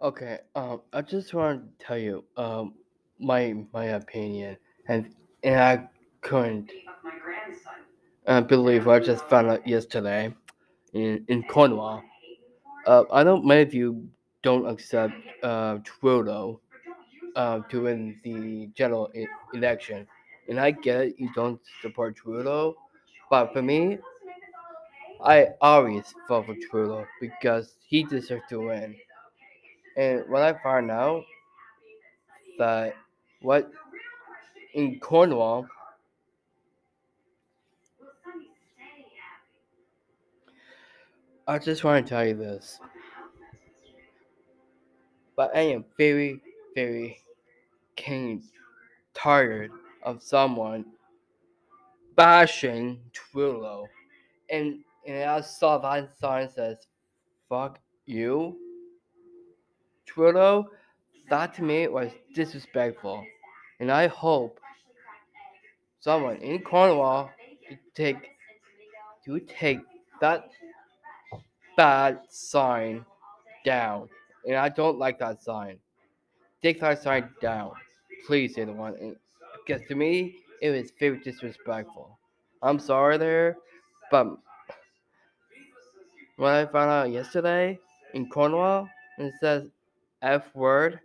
Okay, um, I just want to tell you, um, my my opinion, and and I couldn't uh, believe what I just found out yesterday in in Cornwall. Uh, I know many of you don't accept uh, Trudeau uh, to win the general e- election, and I get it, you don't support Trudeau, but for me, I always vote for Trudeau because he deserves to win. And when I found out that what in Cornwall, I just want to tell you this. But I am very, very kind tired of someone bashing Trudeau. And and I saw that sign says, fuck you. Trudeau, that to me was disrespectful. And I hope someone in Cornwall to take to take that bad sign down. And I don't like that sign. Take that sign down. Please, anyone. And- Because to me, it was very disrespectful. I'm sorry there, but when I found out yesterday in Cornwall, it says F word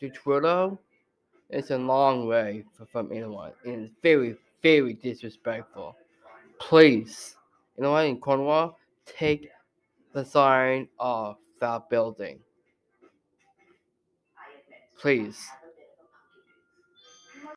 to Twitter it's a long way from anyone. And it's very, very disrespectful. Please, anyone in Cornwall, take the sign off that building. Please.